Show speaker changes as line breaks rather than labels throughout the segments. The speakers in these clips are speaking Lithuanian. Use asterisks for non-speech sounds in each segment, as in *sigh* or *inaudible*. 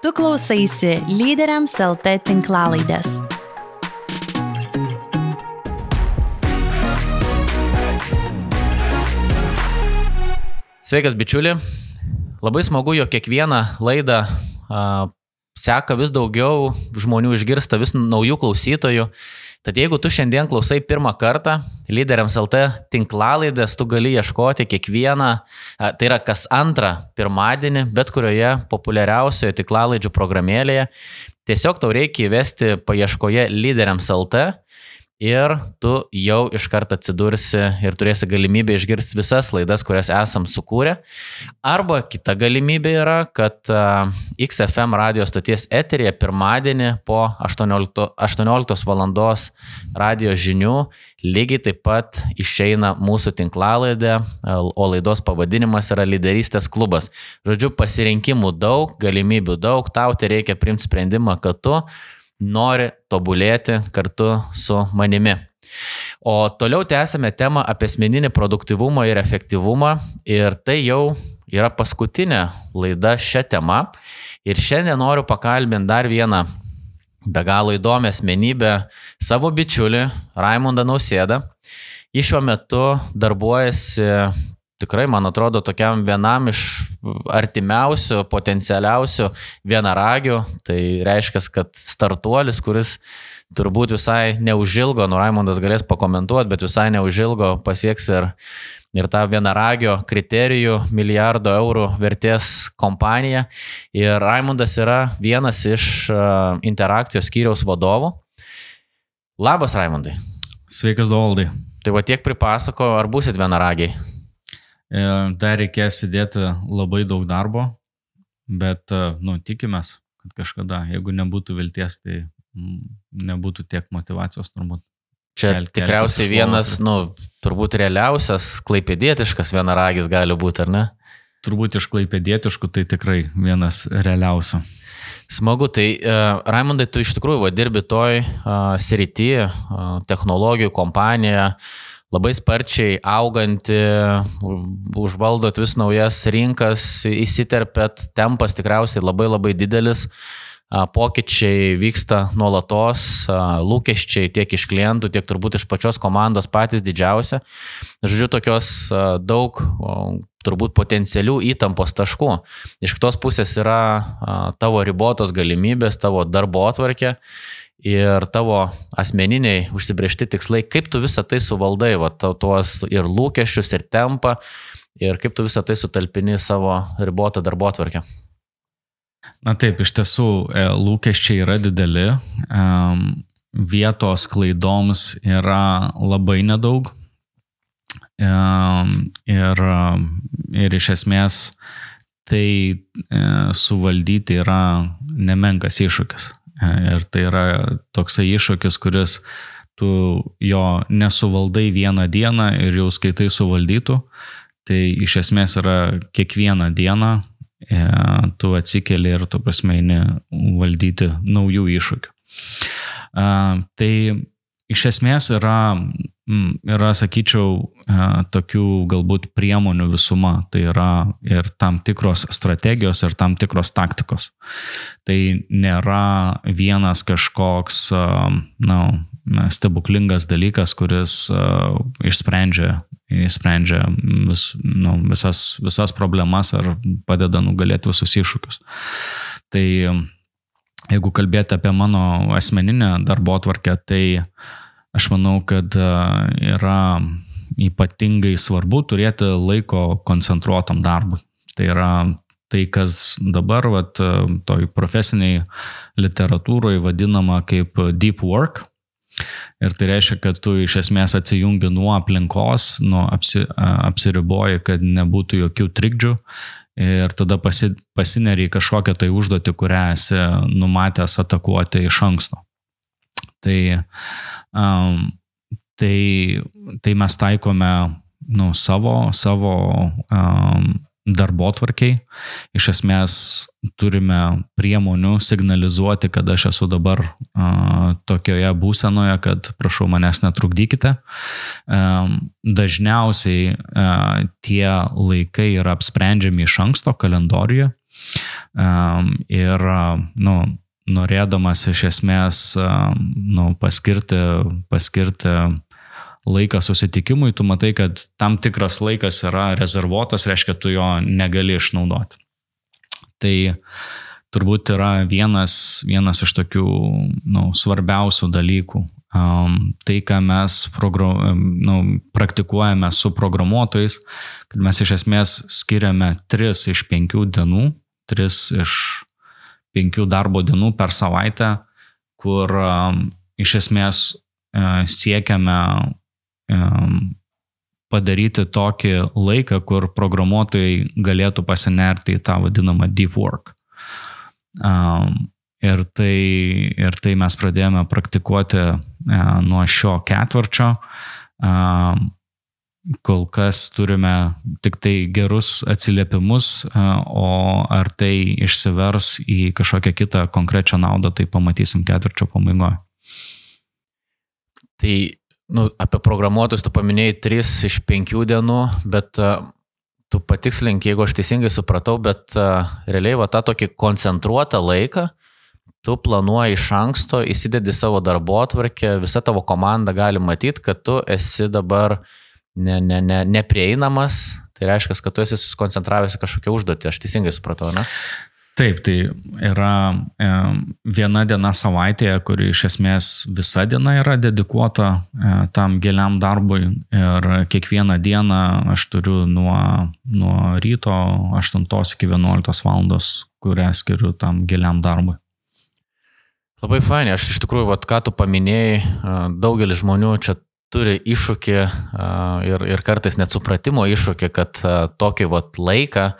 Tu klausaisi lyderiams LT tinklalaidės.
Sveikas, bičiuli. Labai smagu, jog kiekvieną laidą a, seka vis daugiau žmonių, išgirsta vis naujų klausytojų. Tad jeigu tu šiandien klausai pirmą kartą lyderiams LT tinklalaidės, tu gali ieškoti kiekvieną, tai yra kas antrą pirmadienį, bet kurioje populiariausioje tinklalaidžių programėlėje. Tiesiog tau reikia įvesti paieškoje lyderiams LT ir tu jau iš karto atsidursi ir turėsi galimybę išgirsti visas laidas, kurias esam sukūrę. Arba kita galimybė yra, kad XFM radio stoties eterija pirmadienį po 18, 18 val. radio žinių lygiai taip pat išeina mūsų tinklalaidė, o laidos pavadinimas yra lyderystės klubas. Žodžiu, pasirinkimų daug, galimybių daug, tau tai reikia primti sprendimą, kad tu nori tobulėti kartu su manimi. O toliau tęsime temą apie asmeninį produktivumą ir efektyvumą ir tai jau yra paskutinė laida šią temą. Ir šiandien noriu pakalbinti dar vieną be galo įdomią asmenybę, savo bičiulį Raimondą Nausėdą. Jis šiuo metu darbuojasi tikrai, man atrodo, tokiam vienam iš artimiausių, potencialiausių vienaragių. Tai reiškia, kad startuolis, kuris turbūt visai neužilgo, nu Raimondas galės pakomentuoti, bet visai neužilgo pasieks ir, ir tą vienaragio kriterijų milijardo eurų vertės kompaniją. Ir Raimondas yra vienas iš interakcijos skyriaus vadovų. Labas, Raimondai.
Sveikas, Dovaldai.
Tai va tiek pripasako, ar busit vienaragiai?
E, dar reikės įdėti labai daug darbo, bet, e, nu, tikimės, kad kažkada, jeigu nebūtų vilties, tai mm, nebūtų tiek motivacijos turbūt.
Čia kel, tikriausiai vienas, ir... nu, turbūt realiausias klaipėdietiškas vienaragis gali būti, ar ne?
Turbūt iš klaipėdietiškų tai tikrai vienas realiausių.
Smagu, tai uh, Raimondai, tu iš tikrųjų va, dirbi toj uh, srity, uh, technologijų kompanijoje, uh, labai sparčiai auganti, užvaldot vis naujas rinkas, įsiterpėt, tempas tikriausiai labai labai didelis, pokyčiai vyksta nuolatos, lūkesčiai tiek iš klientų, tiek turbūt iš pačios komandos patys didžiausia. Žodžiu, tokios daug turbūt potencialių įtampos taškų. Iš kitos pusės yra tavo ribotos galimybės, tavo darbo atvarkė ir tavo asmeniniai užsibriežti tikslai, kaip tu visą tai suvaldai, va, tuos ir lūkesčius, ir tempą, ir kaip tu visą tai sutalpini savo ribotą darbo atvarkę.
Na taip, iš tiesų e, lūkesčiai yra dideli, vietos klaidoms yra labai nedaug ir, ir iš esmės tai e, suvaldyti yra nemenkas iššūkis. Ir tai yra toksai iššūkis, kuris tu jo nesuvaldai vieną dieną ir jau skaitai suvaldytų. Tai iš esmės yra kiekvieną dieną e, tu atsikeli ir tu prasme eini valdyti naujų iššūkių. Tai iš esmės yra Mm, yra, sakyčiau, e, tokių galbūt priemonių visuma. Tai yra ir tam tikros strategijos, ir tam tikros taktikos. Tai nėra vienas kažkoks, e, na, stebuklingas dalykas, kuris uh, išsprendžia, išsprendžia vis, nu, visas, visas problemas ar padeda nugalėti visus iššūkius. Tai jeigu kalbėti apie mano asmeninę darbo atvarkę, tai uh, Aš manau, kad e, yra ypatingai svarbu turėti laiko koncentruotam darbui. Tai yra tai, kas dabar, vat, e, toj profesiniai literatūroje vadinama kaip deep work. Ir tai reiškia, kad tu iš esmės atsijungi nuo aplinkos, nuo apsi, apsiriboji, kad nebūtų jokių trikdžių ir tada pasi, pasineri į kažkokią tai užduotį, kurią esi numatęs atakuoti iš anksto. Tai um, tai, tai mes taikome nu, savo, savo um, darbo tvarkiai. Iš esmės turime priemonių signalizuoti, kad aš esu dabar uh, tokioje būsenoje, kad prašau manęs netrukdykite. Um, dažniausiai uh, tie laikai yra apsprendžiami iš anksto kalendoriuje. Ir, nu, norėdamas iš esmės, nu, paskirti, paskirti laiką susitikimui, tu matai, kad tam tikras laikas yra rezervuotas, reiškia, tu jo negali išnaudoti. Tai turbūt yra vienas, vienas iš tokių nu, svarbiausių dalykų. Um, tai, ką mes nu, praktikuojame su programuotojais, kad mes iš esmės skiriame 3 iš 5 dienų, 3 iš 5 darbo dienų per savaitę, kur um, iš esmės uh, siekiame padaryti tokį laiką, kur programuotojai galėtų pasinerti į tą vadinamą deep work. Ir, tai, ir tai mes pradėjome praktikuoti uh, nuo šio ketvirčio. Kol kas turime tik tai gerus atsiliepimus, uh, o ar tai išsivers į kažkokią kitą konkrečią naudą, tai pamatysim ketvirčio pabaigoje.
Tai nu, apie programuotojus tu paminėjai 3 iš 5 dienų, bet uh, tu patikslink, jeigu aš teisingai supratau, bet uh, realiai va tą tokį koncentruotą laiką tu planuoji iš anksto, įsidedi savo darbo atvarkę, visa tavo komanda gali matyti, kad tu esi dabar ne, ne, ne, neprieinamas, tai reiškia, kad tu esi susikoncentravęs kažkokią užduotį, aš teisingai supratau, ne?
Taip, tai yra e, viena diena savaitėje, kuri iš esmės visa diena yra dedikuota e, tam giliam darbui ir kiekvieną dieną aš turiu nuo, nuo ryto 8 iki 11 valandos, kurią skiriu tam giliam darbui.
Labai fainai, aš iš tikrųjų, vat, ką tu paminėjai, e, daugelis žmonių čia turi iššūkį ir, ir kartais net supratimo iššūkį, kad tokį vat, laiką,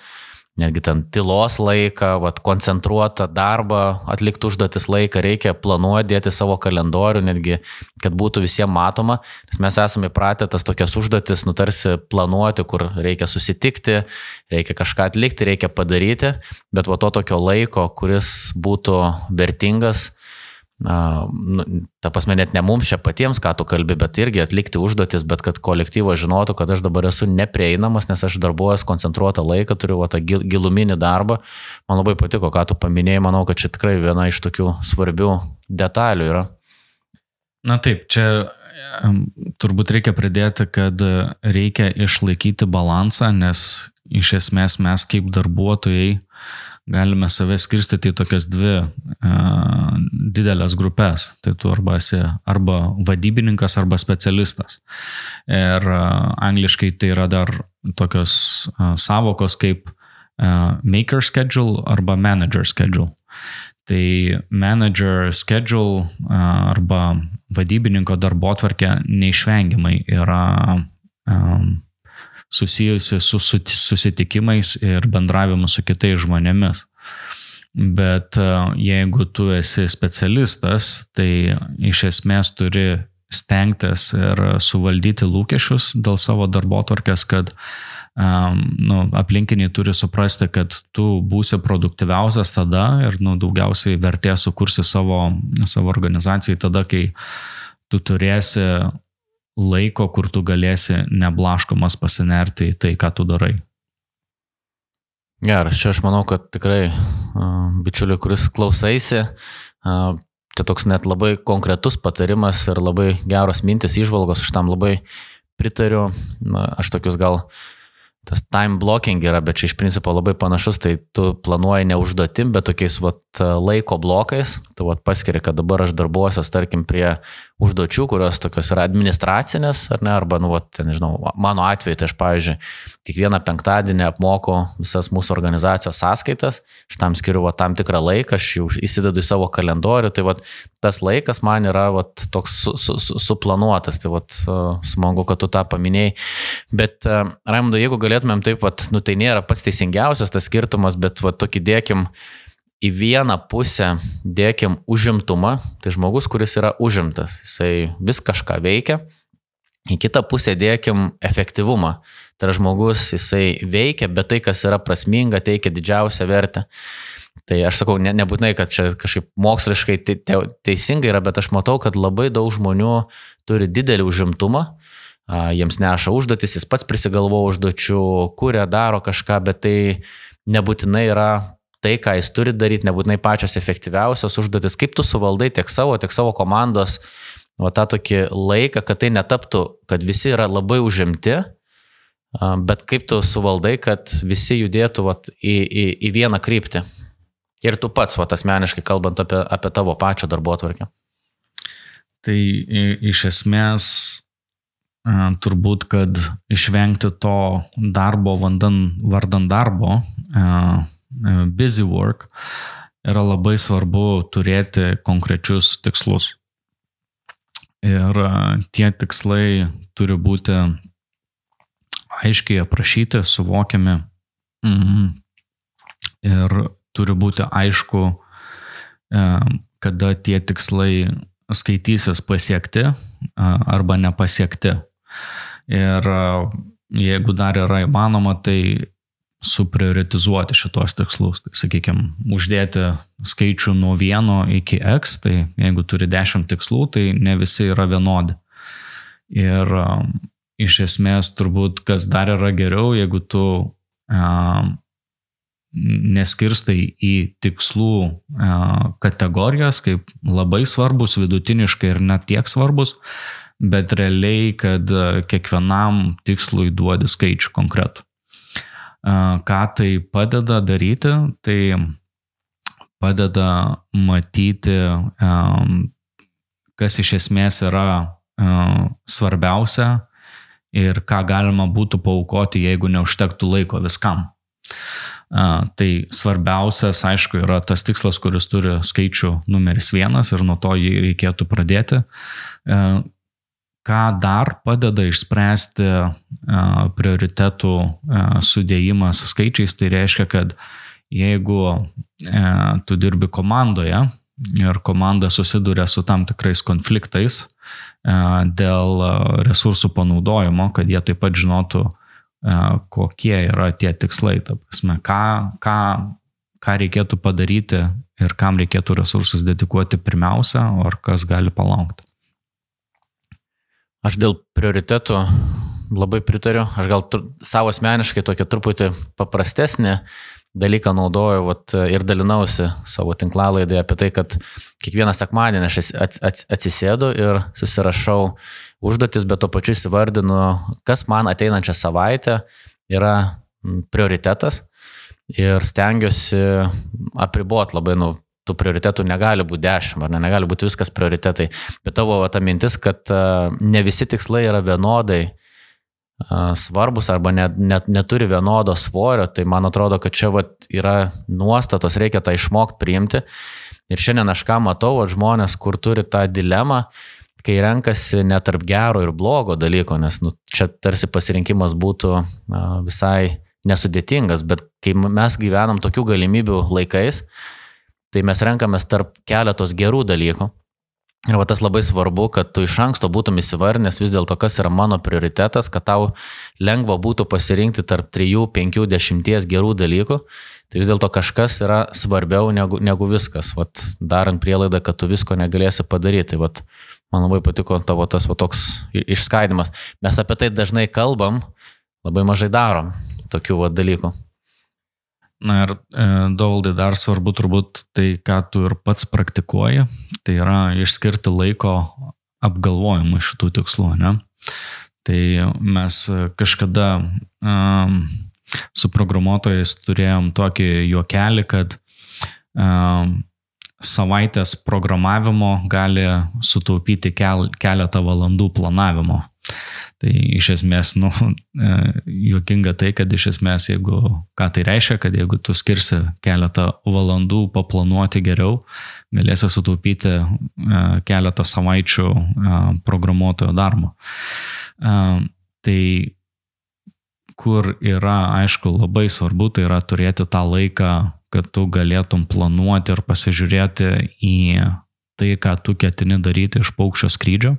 netgi ten tylos laiką, vat, koncentruotą darbą, atlikti užduotis laiką, reikia planuoti, dėti savo kalendorių, netgi, kad būtų visiems matoma, nes mes esame įpratę tas tokias užduotis, nutarsi planuoti, kur reikia susitikti, reikia kažką atlikti, reikia padaryti, bet va to tokio laiko, kuris būtų vertingas, na, nu, ta prasme, net ne mums čia patiems, ką tu kalbi, bet irgi atlikti užduotis, bet kad kolektyvas žinotų, kad aš dabar esu neprieinamas, nes aš darbuojas koncentruotą laiką, turiu va, tą giluminį darbą. Man labai patiko, ką tu paminėjai, manau, kad čia tikrai viena iš tokių svarbių detalių yra.
Na taip, čia turbūt reikia pridėti, kad reikia išlaikyti balansą, nes iš esmės mes kaip darbuotojai galime save skirstyti į tokias dvi uh, didelės grupės. Tai tu arba esi arba vadybininkas, arba specialistas. Ir uh, angliškai tai yra dar tokios uh, savokos kaip uh, maker schedule arba manager schedule. Tai manager schedule uh, arba vadybininko darbo atvarkė neišvengiamai yra um, susijusi su susitikimais ir bendravimu su kitais žmonėmis. Bet e, jeigu tu esi specialistas, tai iš esmės turi stengtis ir suvaldyti lūkesčius dėl savo darbo tvarkės, kad um, nu, aplinkiniai turi suprasti, kad tu būsi produktyviausias tada ir nu, daugiausiai vertės sukursi savo, savo organizacijai tada, kai tu turėsi laiko, kur tu galėsi neblaškomas pasinerti į tai, ką tu darai.
Geras, čia aš manau, kad tikrai bičiuliai, kuris klausaisi, čia toks net labai konkretus patarimas ir labai geros mintis, išvalgos, aš tam labai pritariu. Aš tokius gal tas time blocking yra, bet čia iš principo labai panašus, tai tu planuoji ne užduotim, bet tokiais vat, laiko blokais, tu vat, paskiri, kad dabar aš darbuosios, tarkim, prie užduočių, kurios tokios yra administracinės, ar ne, arba, nu, vat, nežinau, mano atveju, tai aš, pavyzdžiui, kiekvieną penktadienį apmoku visas mūsų organizacijos sąskaitas, aš tam skiriu vat, tam tikrą laiką, aš jau įsidedu į savo kalendorių, tai vat, tas laikas man yra vat, toks su, su, su, suplanuotas, tai vat, smagu, kad tu tą paminėjai. Bet, Raimundo, jeigu galėtumėm taip, vat, nu, tai nėra pats teisingiausias tas skirtumas, bet vat, tokį dėkim, į vieną pusę dėkim užimtumą, tai žmogus, kuris yra užimtas, jisai vis kažką veikia, į kitą pusę dėkim efektyvumą, tai yra žmogus, jisai veikia, bet tai, kas yra prasminga, teikia didžiausią vertę. Tai aš sakau, ne, nebūtinai, kad čia kažkaip moksliškai te, te, teisingai yra, bet aš matau, kad labai daug žmonių turi didelį užimtumą, jiems neša užduotis, jis pats prisigalvo užduočių, kuria, daro kažką, bet tai nebūtinai yra tai, ką jis turi daryti, nebūtinai pačios efektyviausios užduotis, kaip tu suvaldai tiek savo, tiek savo komandos, va tą tokį laiką, kad tai netaptų, kad visi yra labai užimti, bet kaip tu suvaldai, kad visi judėtų va, į, į, į vieną kryptį. Ir tu pats, va, asmeniškai kalbant apie, apie tavo pačią darbo atvarkę.
Tai iš esmės turbūt, kad išvengti to darbo vandan, vardan darbo, busy work, yra labai svarbu turėti konkrečius tikslus. Ir tie tikslai turi būti aiškiai aprašyti, suvokiami mhm. ir turi būti aišku, kada tie tikslai skaitysis pasiekti arba nepasiekti. Ir jeigu dar yra įmanoma, tai suprioritizuoti šitos tikslus. Tai sakykime, uždėti skaičių nuo vieno iki x, tai jeigu turi 10 tikslų, tai ne visi yra vienodi. Ir iš esmės turbūt, kas dar yra geriau, jeigu tu neskirstai į tikslų kategorijas, kaip labai svarbus, vidutiniškai ir net tiek svarbus, bet realiai, kad kiekvienam tikslui duodi skaičių konkretų. Ką tai padeda daryti, tai padeda matyti, kas iš esmės yra svarbiausia ir ką galima būtų paukoti, jeigu neužtektų laiko viskam. Tai svarbiausias, aišku, yra tas tikslas, kuris turi skaičių numeris vienas ir nuo to jį reikėtų pradėti. Ką dar padeda išspręsti prioritetų sudėjimas skaičiais, tai reiškia, kad jeigu tu dirbi komandoje ir komanda susiduria su tam tikrais konfliktais dėl resursų panaudojimo, kad jie taip pat žinotų, kokie yra tie tikslai, ta prasme, ką, ką, ką reikėtų padaryti ir kam reikėtų resursus dedikuoti pirmiausia, ar kas gali palaukti.
Aš dėl prioritetų labai pritariu. Aš gal tr savo asmeniškai tokia truputį paprastesnė dalyką naudoju vat, ir dalinausi savo tinklalaidai apie tai, kad kiekvieną sekmadienį aš atsisėdu ir susirašau užduotis, bet to pačiu įsivardinu, kas man ateinančią savaitę yra prioritetas ir stengiuosi apriboti labai, nu, tų prioritetų negali būti dešimt, ar ne, negali būti viskas prioritetai, bet tavo ta mintis, kad ne visi tikslai yra vienodai svarbus arba net, net neturi vienodo svorio, tai man atrodo, kad čia va, yra nuostatos, reikia tą išmokti priimti. Ir šiandien aš ką matau, va, žmonės, kur turi tą dilemą, uh, kai renkasi ne tarp gero ir blogo dalyko, nes nu, čia tarsi pasirinkimas būtų na, visai nesudėtingas, bet kai mes gyvenam tokių galimybių laikais, tai mes renkamės tarp keletos gerų dalykų. Ir va tas labai svarbu, kad tu iš anksto būtum įsivarnęs vis dėlto, kas yra mano prioritetas, kad tau lengva būtų pasirinkti tarp 3, 5, 10 gerų dalykų. Tai vis dėlto kažkas yra svarbiau negu, negu viskas, vat, darant prielaidą, kad tu visko negalėsi padaryti. Tai vat, Man labai patiko tavo tas va, toks išskaidimas. Mes apie tai dažnai kalbam, labai mažai darom tokių va, dalykų.
Na ir e, Daudai dar svarbu turbūt tai, ką tu ir pats praktikuoji, tai yra išskirti laiko apgalvojimui šitų tikslų. Ne? Tai mes kažkada um, su programuotojais turėjom tokį juokelį, kad um, savaitės programavimo gali sutaupyti kel, keletą valandų planavimo. Tai iš esmės, nu, *laughs* e, juokinga tai, kad iš esmės, jeigu, ką tai reiškia, kad jeigu tu skirsi keletą valandų paplanuoti geriau, galėsi sutaupyti e, keletą savaičių e, programuotojo darbo. Tai kur yra, aišku, labai svarbu, tai yra turėti tą laiką kad tu galėtum planuoti ir pasižiūrėti į tai, ką tu ketini daryti iš paukščio skrydžio.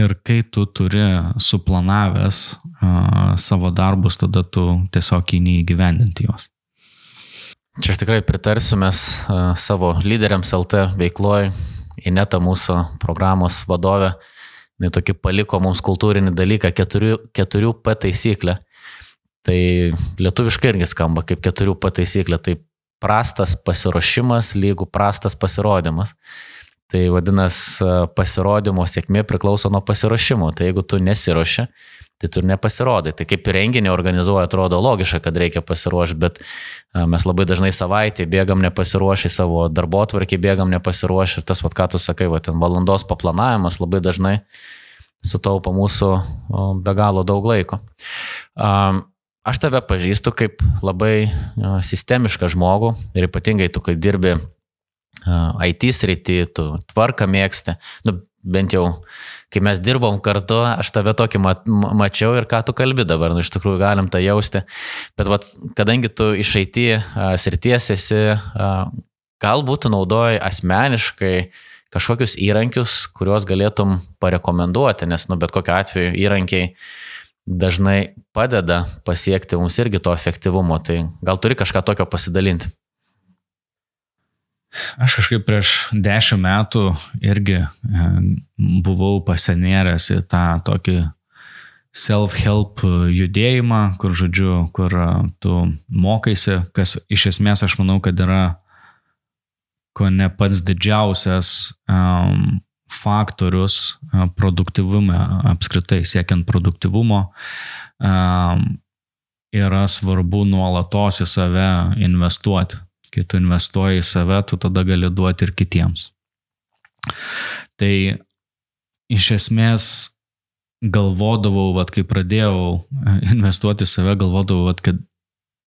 Ir kai tu turi suplanavęs savo darbus, tada tu tiesiog įni įgyvendinti juos.
Čia aš tikrai pritarsiu, mes savo lyderiams LT veikloje, Ineta mūsų programos vadovė, jinai tokį paliko mums kultūrinį dalyką, keturių, keturių P taisyklę. Tai lietuviškai irgi skamba kaip keturių pataisyklė. Tai prastas pasiruošimas lygų prastas pasirodymas. Tai vadinasi, pasirodymo sėkmė priklauso nuo pasiruošimo. Tai jeigu tu nesiuoši, tai tu ir nepasirodai. Tai kaip renginį organizuoja, atrodo logiška, kad reikia pasiruošti, bet mes labai dažnai savaitę bėgam nepasiruošę, savo darbo atvarkį bėgam nepasiruošę ir tas, vad ką tu sakai, va, ten valandos paplanavimas labai dažnai sutaupa mūsų be galo daug laiko. Aš tave pažįstu kaip labai sistemišką žmogų ir ypatingai tu, kai dirbi IT srity, tu tvarką mėgsti, nu, bent jau, kai mes dirbom kartu, aš tave tokį mačiau ir ką tu kalbi dabar, nu, iš tikrųjų galim tą jausti. Bet vat, kadangi tu iš IT srities esi, galbūt tu naudoji asmeniškai kažkokius įrankius, kuriuos galėtum parekomenduoti, nes, nu, bet kokiu atveju įrankiai dažnai padeda pasiekti mums irgi to efektyvumo, tai gal turi kažką tokio pasidalinti.
Aš kažkaip prieš dešimt metų irgi e, buvau pasenėręs į tą tokį self-help judėjimą, kur, žodžiu, kur e, tu mokaisi, kas iš esmės aš manau, kad yra ko ne pats didžiausias um, faktorius uh, produktivume apskritai, siekiant produktivumo, um, yra svarbu nuolatos į save investuoti. Kai tu investuoji į save, tu tada gali duoti ir kitiems. Tai iš esmės galvodavau, vat, kai pradėjau investuoti į save, galvodavau, vat, kad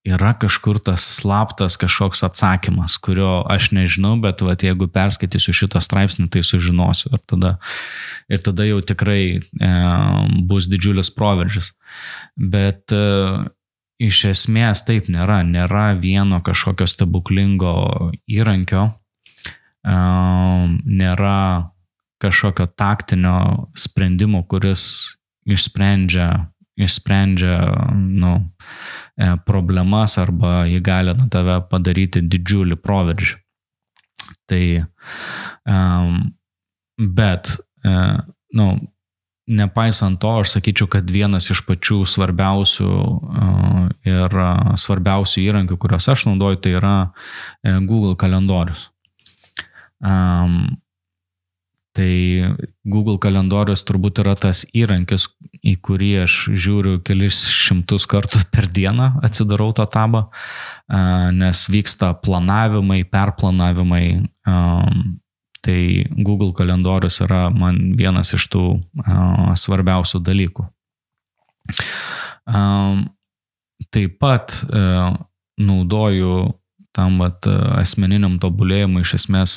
yra kažkur tas slaptas kažkoks atsakymas, kurio aš nežinau, bet vat, jeigu perskaitysiu šitą straipsnį, tai sužinosiu. Ir tada, ir tada jau tikrai e, bus didžiulis proveržis. Bet e, iš esmės taip nėra, nėra vieno kažkokio stebuklingo įrankio, nėra kažkokio taktinio sprendimo, kuris išsprendžia, išsprendžia nu, e, problemas arba įgalina tave padaryti didžiulį proveržį. Tai, bet, e, nu, nepaisant to, aš sakyčiau, kad vienas iš pačių svarbiausių ir svarbiausių įrankių, kuriuos aš naudoju, tai yra e, Google kalendorius. Um, tai Google kalendorius turbūt yra tas įrankis, į kurį aš žiūriu kelis šimtus kartų per dieną, atsidarau tą tabą, nes vyksta planavimai, perplanavimai, um, Tai Google kalendorius yra man vienas iš tų uh, svarbiausių dalykų. Um, taip pat uh, naudoju tam vat, asmeniniam tobulėjimui iš esmės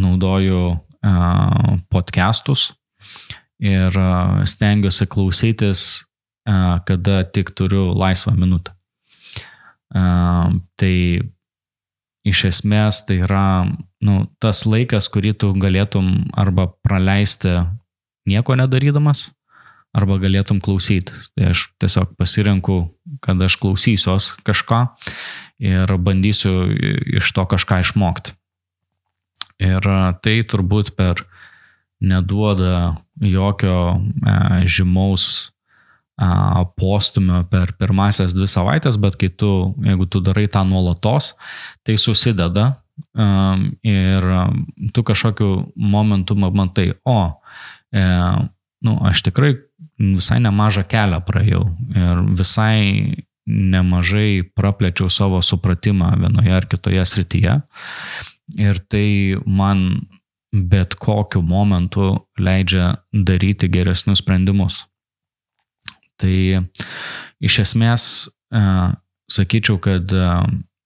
naudoju uh, podcastus ir uh, stengiuosi klausytis, uh, kada tik turiu laisvą minutę. Uh, tai iš esmės tai yra nu, tas laikas, kurį tu galėtum arba praleisti nieko nedarydamas, arba galėtum klausyti. Tai aš tiesiog pasirenku, kad aš klausysiuos kažką ir bandysiu iš to kažką išmokti. Ir tai turbūt per neduoda jokio e, žymaus postumio per pirmasias dvi savaitės, bet kai tu, jeigu tu darai tą nuolatos, tai susideda ir tu kažkokiu momentu matai, o, e, nu, aš tikrai visai nemažą kelią praėjau ir visai nemažai praplečiau savo supratimą vienoje ar kitoje srityje. Ir tai man bet kokiu momentu leidžia daryti geresnius sprendimus. Tai iš esmės e, sakyčiau, kad e,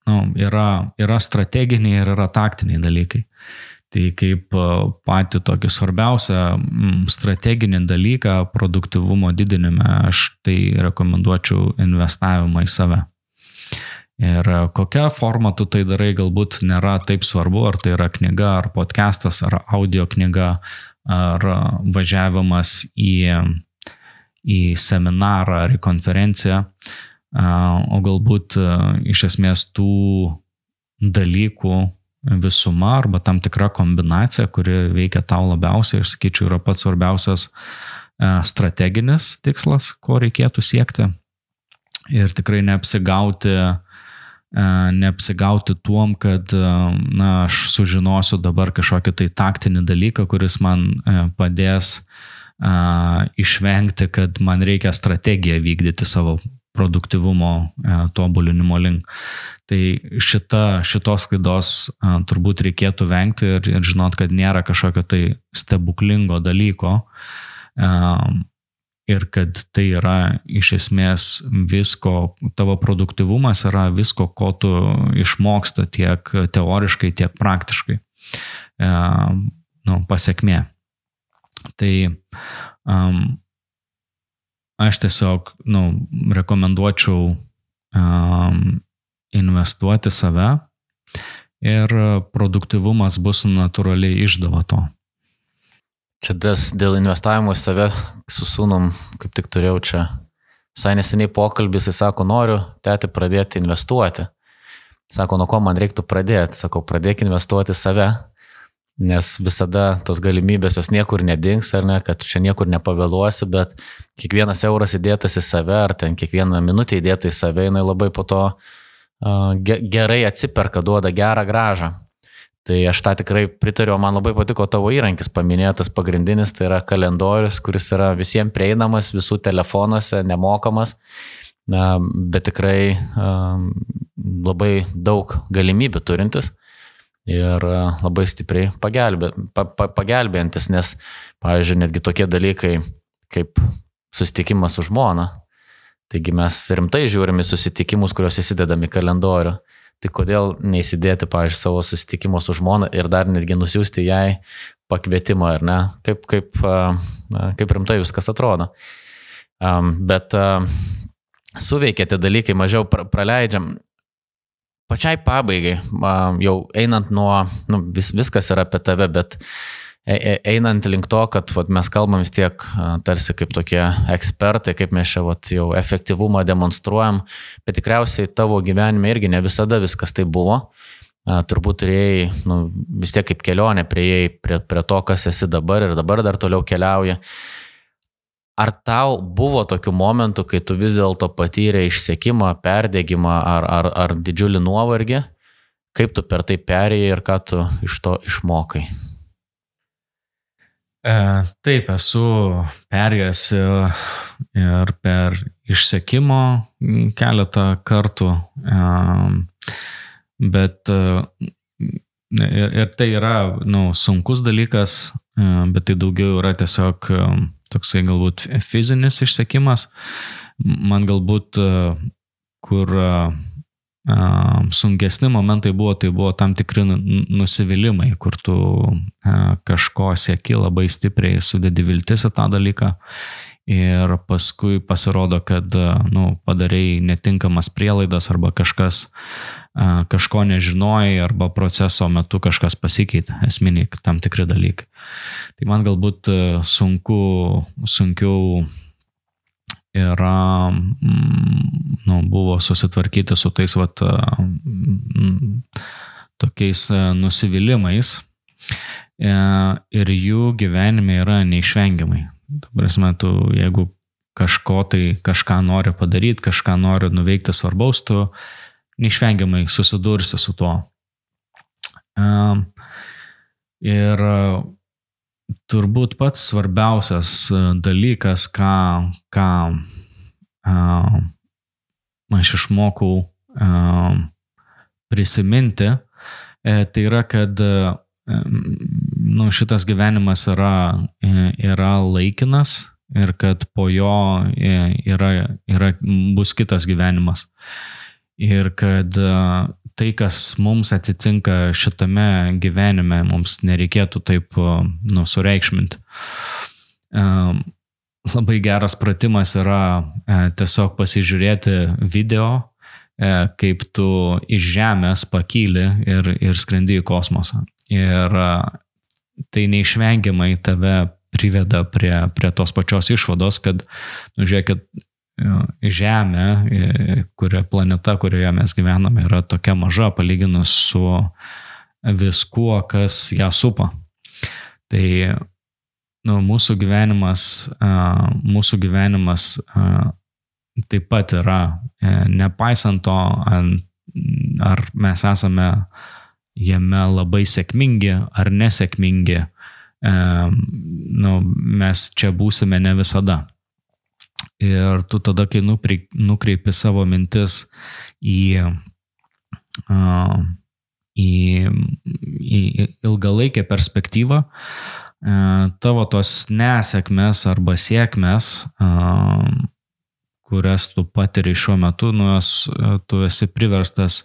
nu, yra, yra strateginiai ir yra taktiniai dalykai. Tai kaip e, pati tokį svarbiausią strateginį dalyką produktivumo didinime aš tai rekomenduočiau investavimą į save. Ir kokia forma tu tai darai galbūt nėra taip svarbu, ar tai yra knyga, ar podcastas, ar audio knyga, ar važiavimas į į seminarą ar į konferenciją, o galbūt iš esmės tų dalykų visuma arba tam tikra kombinacija, kuri veikia tau labiausiai, aš sakyčiau, yra pats svarbiausias strateginis tikslas, ko reikėtų siekti. ir tikrai neapsigauti, neapsigauti tuom, kad na, aš sužinosiu dabar kažkokį tai taktinį dalyką, kuris man e, padės išvengti, kad man reikia strategiją vykdyti savo produktivumo tobulinimo link. Tai šita, šitos klaidos turbūt reikėtų vengti ir, ir žinot, kad nėra kažkokio tai stebuklingo dalyko, ir kad tai yra iš esmės visko, tavo produktivumas yra visko, ko tu išmoksta tiek teoriškai, tiek praktiškai. E, nu, pasiekmė. Tai um, aš tiesiog nu, rekomenduočiau um, investuoti save ir produktivumas bus natūraliai išdava to.
Čia des, dėl investavimo į save su sūnum, kaip tik turėjau čia visai neseniai pokalbį, jis sako, noriu tėti pradėti investuoti. Sako, nuo ko man reiktų pradėti? Sakau, pradėk investuoti save, nes visada tos galimybės jos niekur nedings, ar ne, kad čia niekur nepavėluosi, bet kiekvienas euras įdėtas į save, ar ten kiekvieną minutę įdėta į save, jinai labai po to uh, gerai atsiperka, duoda gerą gražą. Tai aš tą tikrai pritariu, man labai patiko tavo įrankis paminėtas pagrindinis, tai yra kalendorius, kuris yra visiems prieinamas, visų telefonuose, nemokamas, bet tikrai labai daug galimybių turintis ir uh, labai stipriai pagelbė, pa, pa, pagelbėjantis, nes, pavyzdžiui, netgi tokie dalykai kaip susitikimas su žmona. Taigi mes rimtai žiūrime susitikimus, kuriuos įsidedame į kalendorių. Tai kodėl neįsidėti, pavyzdžiui, savo susitikimo su žmona ir dar netgi nusiųsti jai pakvietimą, ar ne? Kaip, kaip, kaip rimtai viskas atrodo. Bet suveikia tie dalykai, mažiau praleidžiam. Pačiai pabaigai, jau einant nuo, nu, vis, viskas yra apie tave, bet E, e, einant link to, kad vat, mes kalbam vis tiek tarsi kaip tokie ekspertai, kaip mes čia vat, jau efektyvumą demonstruojam, bet tikriausiai tavo gyvenime irgi ne visada viskas tai buvo. Turbūt turėjai nu, vis tiek kaip kelionė prieėjai prie, prie to, kas esi dabar ir dabar dar toliau keliauji. Ar tau buvo tokių momentų, kai tu vis dėlto patyrė išsiekimą, perdėgymą ar, ar, ar didžiulį nuovargį? Kaip tu per tai perėjai ir ką tu iš to išmokai?
E, taip, esu perėjęs ir per išsekimo keletą kartų, e, bet e, ir, ir tai yra nu, sunkus dalykas, bet tai daugiau yra tiesiog toksai galbūt fizinis išsekimas. Man galbūt, kur sunkesni momentai buvo, tai buvo tam tikri nusivylimai, kur tu kažko sieki labai stipriai, sudedi viltis į tą dalyką ir paskui pasirodo, kad nu, padarėjai netinkamas prielaidas arba kažkas kažko nežinojai arba proceso metu kažkas pasikeitė, esminiai tam tikri dalykai. Tai man galbūt sunku, sunkiau yra, mm, nu, buvo susitvarkyti su tais vat, mm, tokiais e, nusivylimais e, ir jų gyvenime yra neišvengiamai. Prasme, tu, jeigu kažko tai, kažką nori padaryti, kažką nori nuveikti svarbaus, tu neišvengiamai susidursi su tuo. E, ir turbūt pats svarbiausias e, dalykas, ką, ką uh, aš išmokau uh, prisiminti, tai yra, kad nu, šitas gyvenimas yra, yra laikinas ir kad po jo yra, yra, bus kitas gyvenimas. Ir kad tai, kas mums atsitinka šitame gyvenime, mums nereikėtų taip nu, sureikšminti. Labai geras pratimas yra e, tiesiog pasižiūrėti video, e, kaip tu iš Žemės pakyli ir, ir skrendi į kosmosą. Ir e, tai neišvengiamai tave priveda prie, prie tos pačios išvados, kad, nu, žiūrėkit, Žemė, kuria planeta, kurioje mes gyvename, yra tokia maža palyginus su viskuo, kas ją supa. Tai nu, mūsų gyvenimas, mūsų gyvenimas taip pat yra, nepaisant to, ar mes esame jame labai sėkmingi ar nesėkmingi, nu, mes čia būsime ne visada. Ir tu tada, kai nukreipi savo mintis į, į, į ilgalaikę perspektyvą, tavo tos nesėkmės arba sėkmės, kurias tu patiri šiuo metu, nu, tu esi priverstas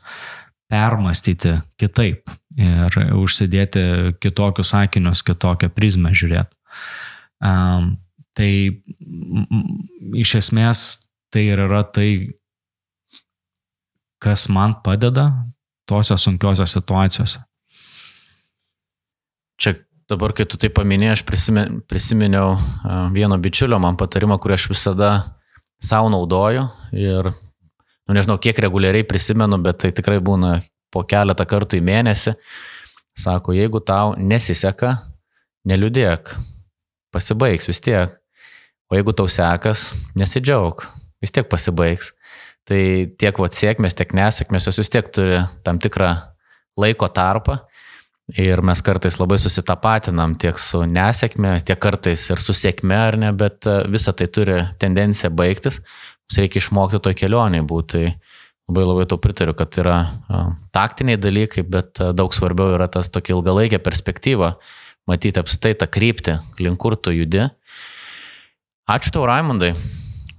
permastyti kitaip ir užsidėti kitokius sakinius, kitokią prizmę žiūrėti. Um, tai iš esmės tai ir yra tai, kas man padeda tose sunkiose situacijose.
Čia dabar, kai tu tai paminėjai, aš prisiminiau, prisiminiau vieno bičiulio man patarimą, kurį aš visada savo naudoju ir nu, nežinau, kiek reguliariai prisimenu, bet tai tikrai būna po keletą kartų į mėnesį. Sako, jeigu tau nesiseka, neliūdėk, pasibaigs vis tiek. O jeigu tau sekas, nesidžiaug, vis tiek pasibaigs. Tai tiek vat sėkmės, tiek nesėkmės, jos vis tiek turi tam tikrą laiko tarpą. Ir mes kartais labai susitapatinam tiek su nesėkme, tiek kartais ir su sėkme, ar ne, bet visa tai turi tendenciją baigtis. Mums reikia išmokti to kelionėje būti. Labai labai to pritariu, kad yra taktiniai dalykai, bet daug svarbiau yra tas tokia ilgalaikė perspektyva, matyti apstai tą kryptį, link kur tu judi. Ačiū tau, Raimondai,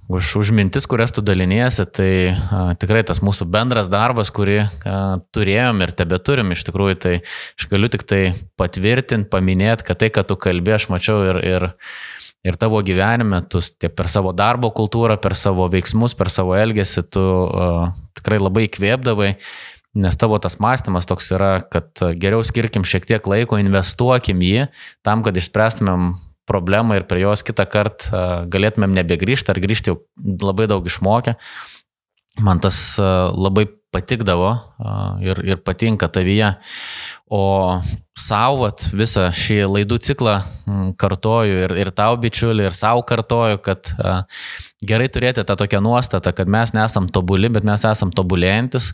už, už mintis, kurias tu daliniesi. Tai a, tikrai tas mūsų bendras darbas, kurį a, turėjom ir tebe turim iš tikrųjų, tai aš galiu tik tai patvirtinti, paminėti, kad tai, kad tu kalbė, aš mačiau ir, ir ir tavo gyvenime, tu per savo darbo kultūrą, per savo veiksmus, per savo elgesį, tu uh, tikrai labai įkvėpdavai, nes tavo tas mąstymas toks yra, kad geriau skirkim šiek tiek laiko, investuokim jį tam, kad išspręstumėm problemą ir prie jos kitą kartą uh, galėtumėm nebegrįžti ar grįžti jau labai daug išmokę. Man tas uh, labai patikdavo ir, ir patinka tavyje. O sauvat visą šį laidų ciklą kartoju ir, ir tau bičiuli, ir savo kartoju, kad gerai turėti tą tokią nuostatą, kad mes nesam tobuli, bet mes esam tobulėjantis.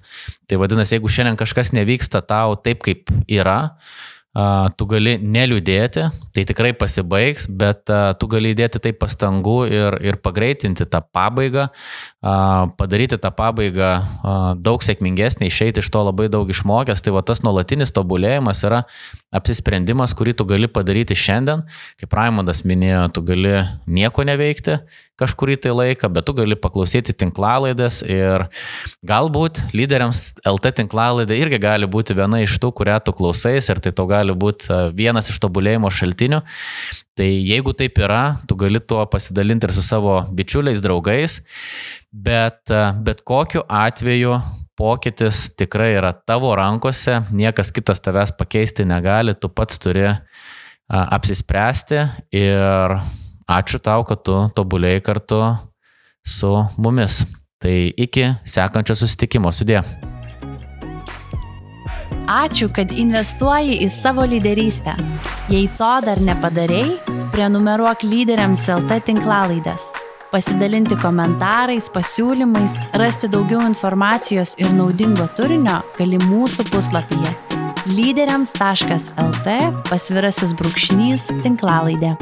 Tai vadinasi, jeigu šiandien kažkas nevyksta tau taip, kaip yra, tu gali neliūdėti, tai tikrai pasibaigs, bet tu gali įdėti tai pastangų ir, ir pagreitinti tą pabaigą, padaryti tą pabaigą daug sėkmingesnį, išeiti iš to labai daug išmokęs. Tai va tas nuolatinis tobulėjimas yra apsisprendimas, kurį tu gali padaryti šiandien. Kaip Raimondas minėjo, tu gali nieko neveikti kažkurį tai laiką, bet tu gali paklausyti tinklalaidės ir galbūt lyderiams LT tinklalaidė irgi gali būti viena iš tų, kurią tu klausais ir tai tau gali būti vienas iš tobulėjimo šaltinių. Tai jeigu taip yra, tu gali tuo pasidalinti ir su savo bičiuliais, draugais, bet, e, bet kokiu atveju pokytis tikrai yra tavo rankose, niekas kitas tavęs pakeisti negali, tu pats turi e, apsispręsti ir Ačiū tau, kad tu tobulėjai kartu su mumis. Tai iki sekančio susitikimo sudė.
Ačiū, kad investuoji į savo lyderystę. Jei to dar nepadarėjai, prenumeruok lyderiams LT tinklalaidės. Pasidalinti komentarais, pasiūlymais, rasti daugiau informacijos ir naudingo turinio gali mūsų puslapyje lyderiams.lt pasvirasis brūkšnys tinklalaidė.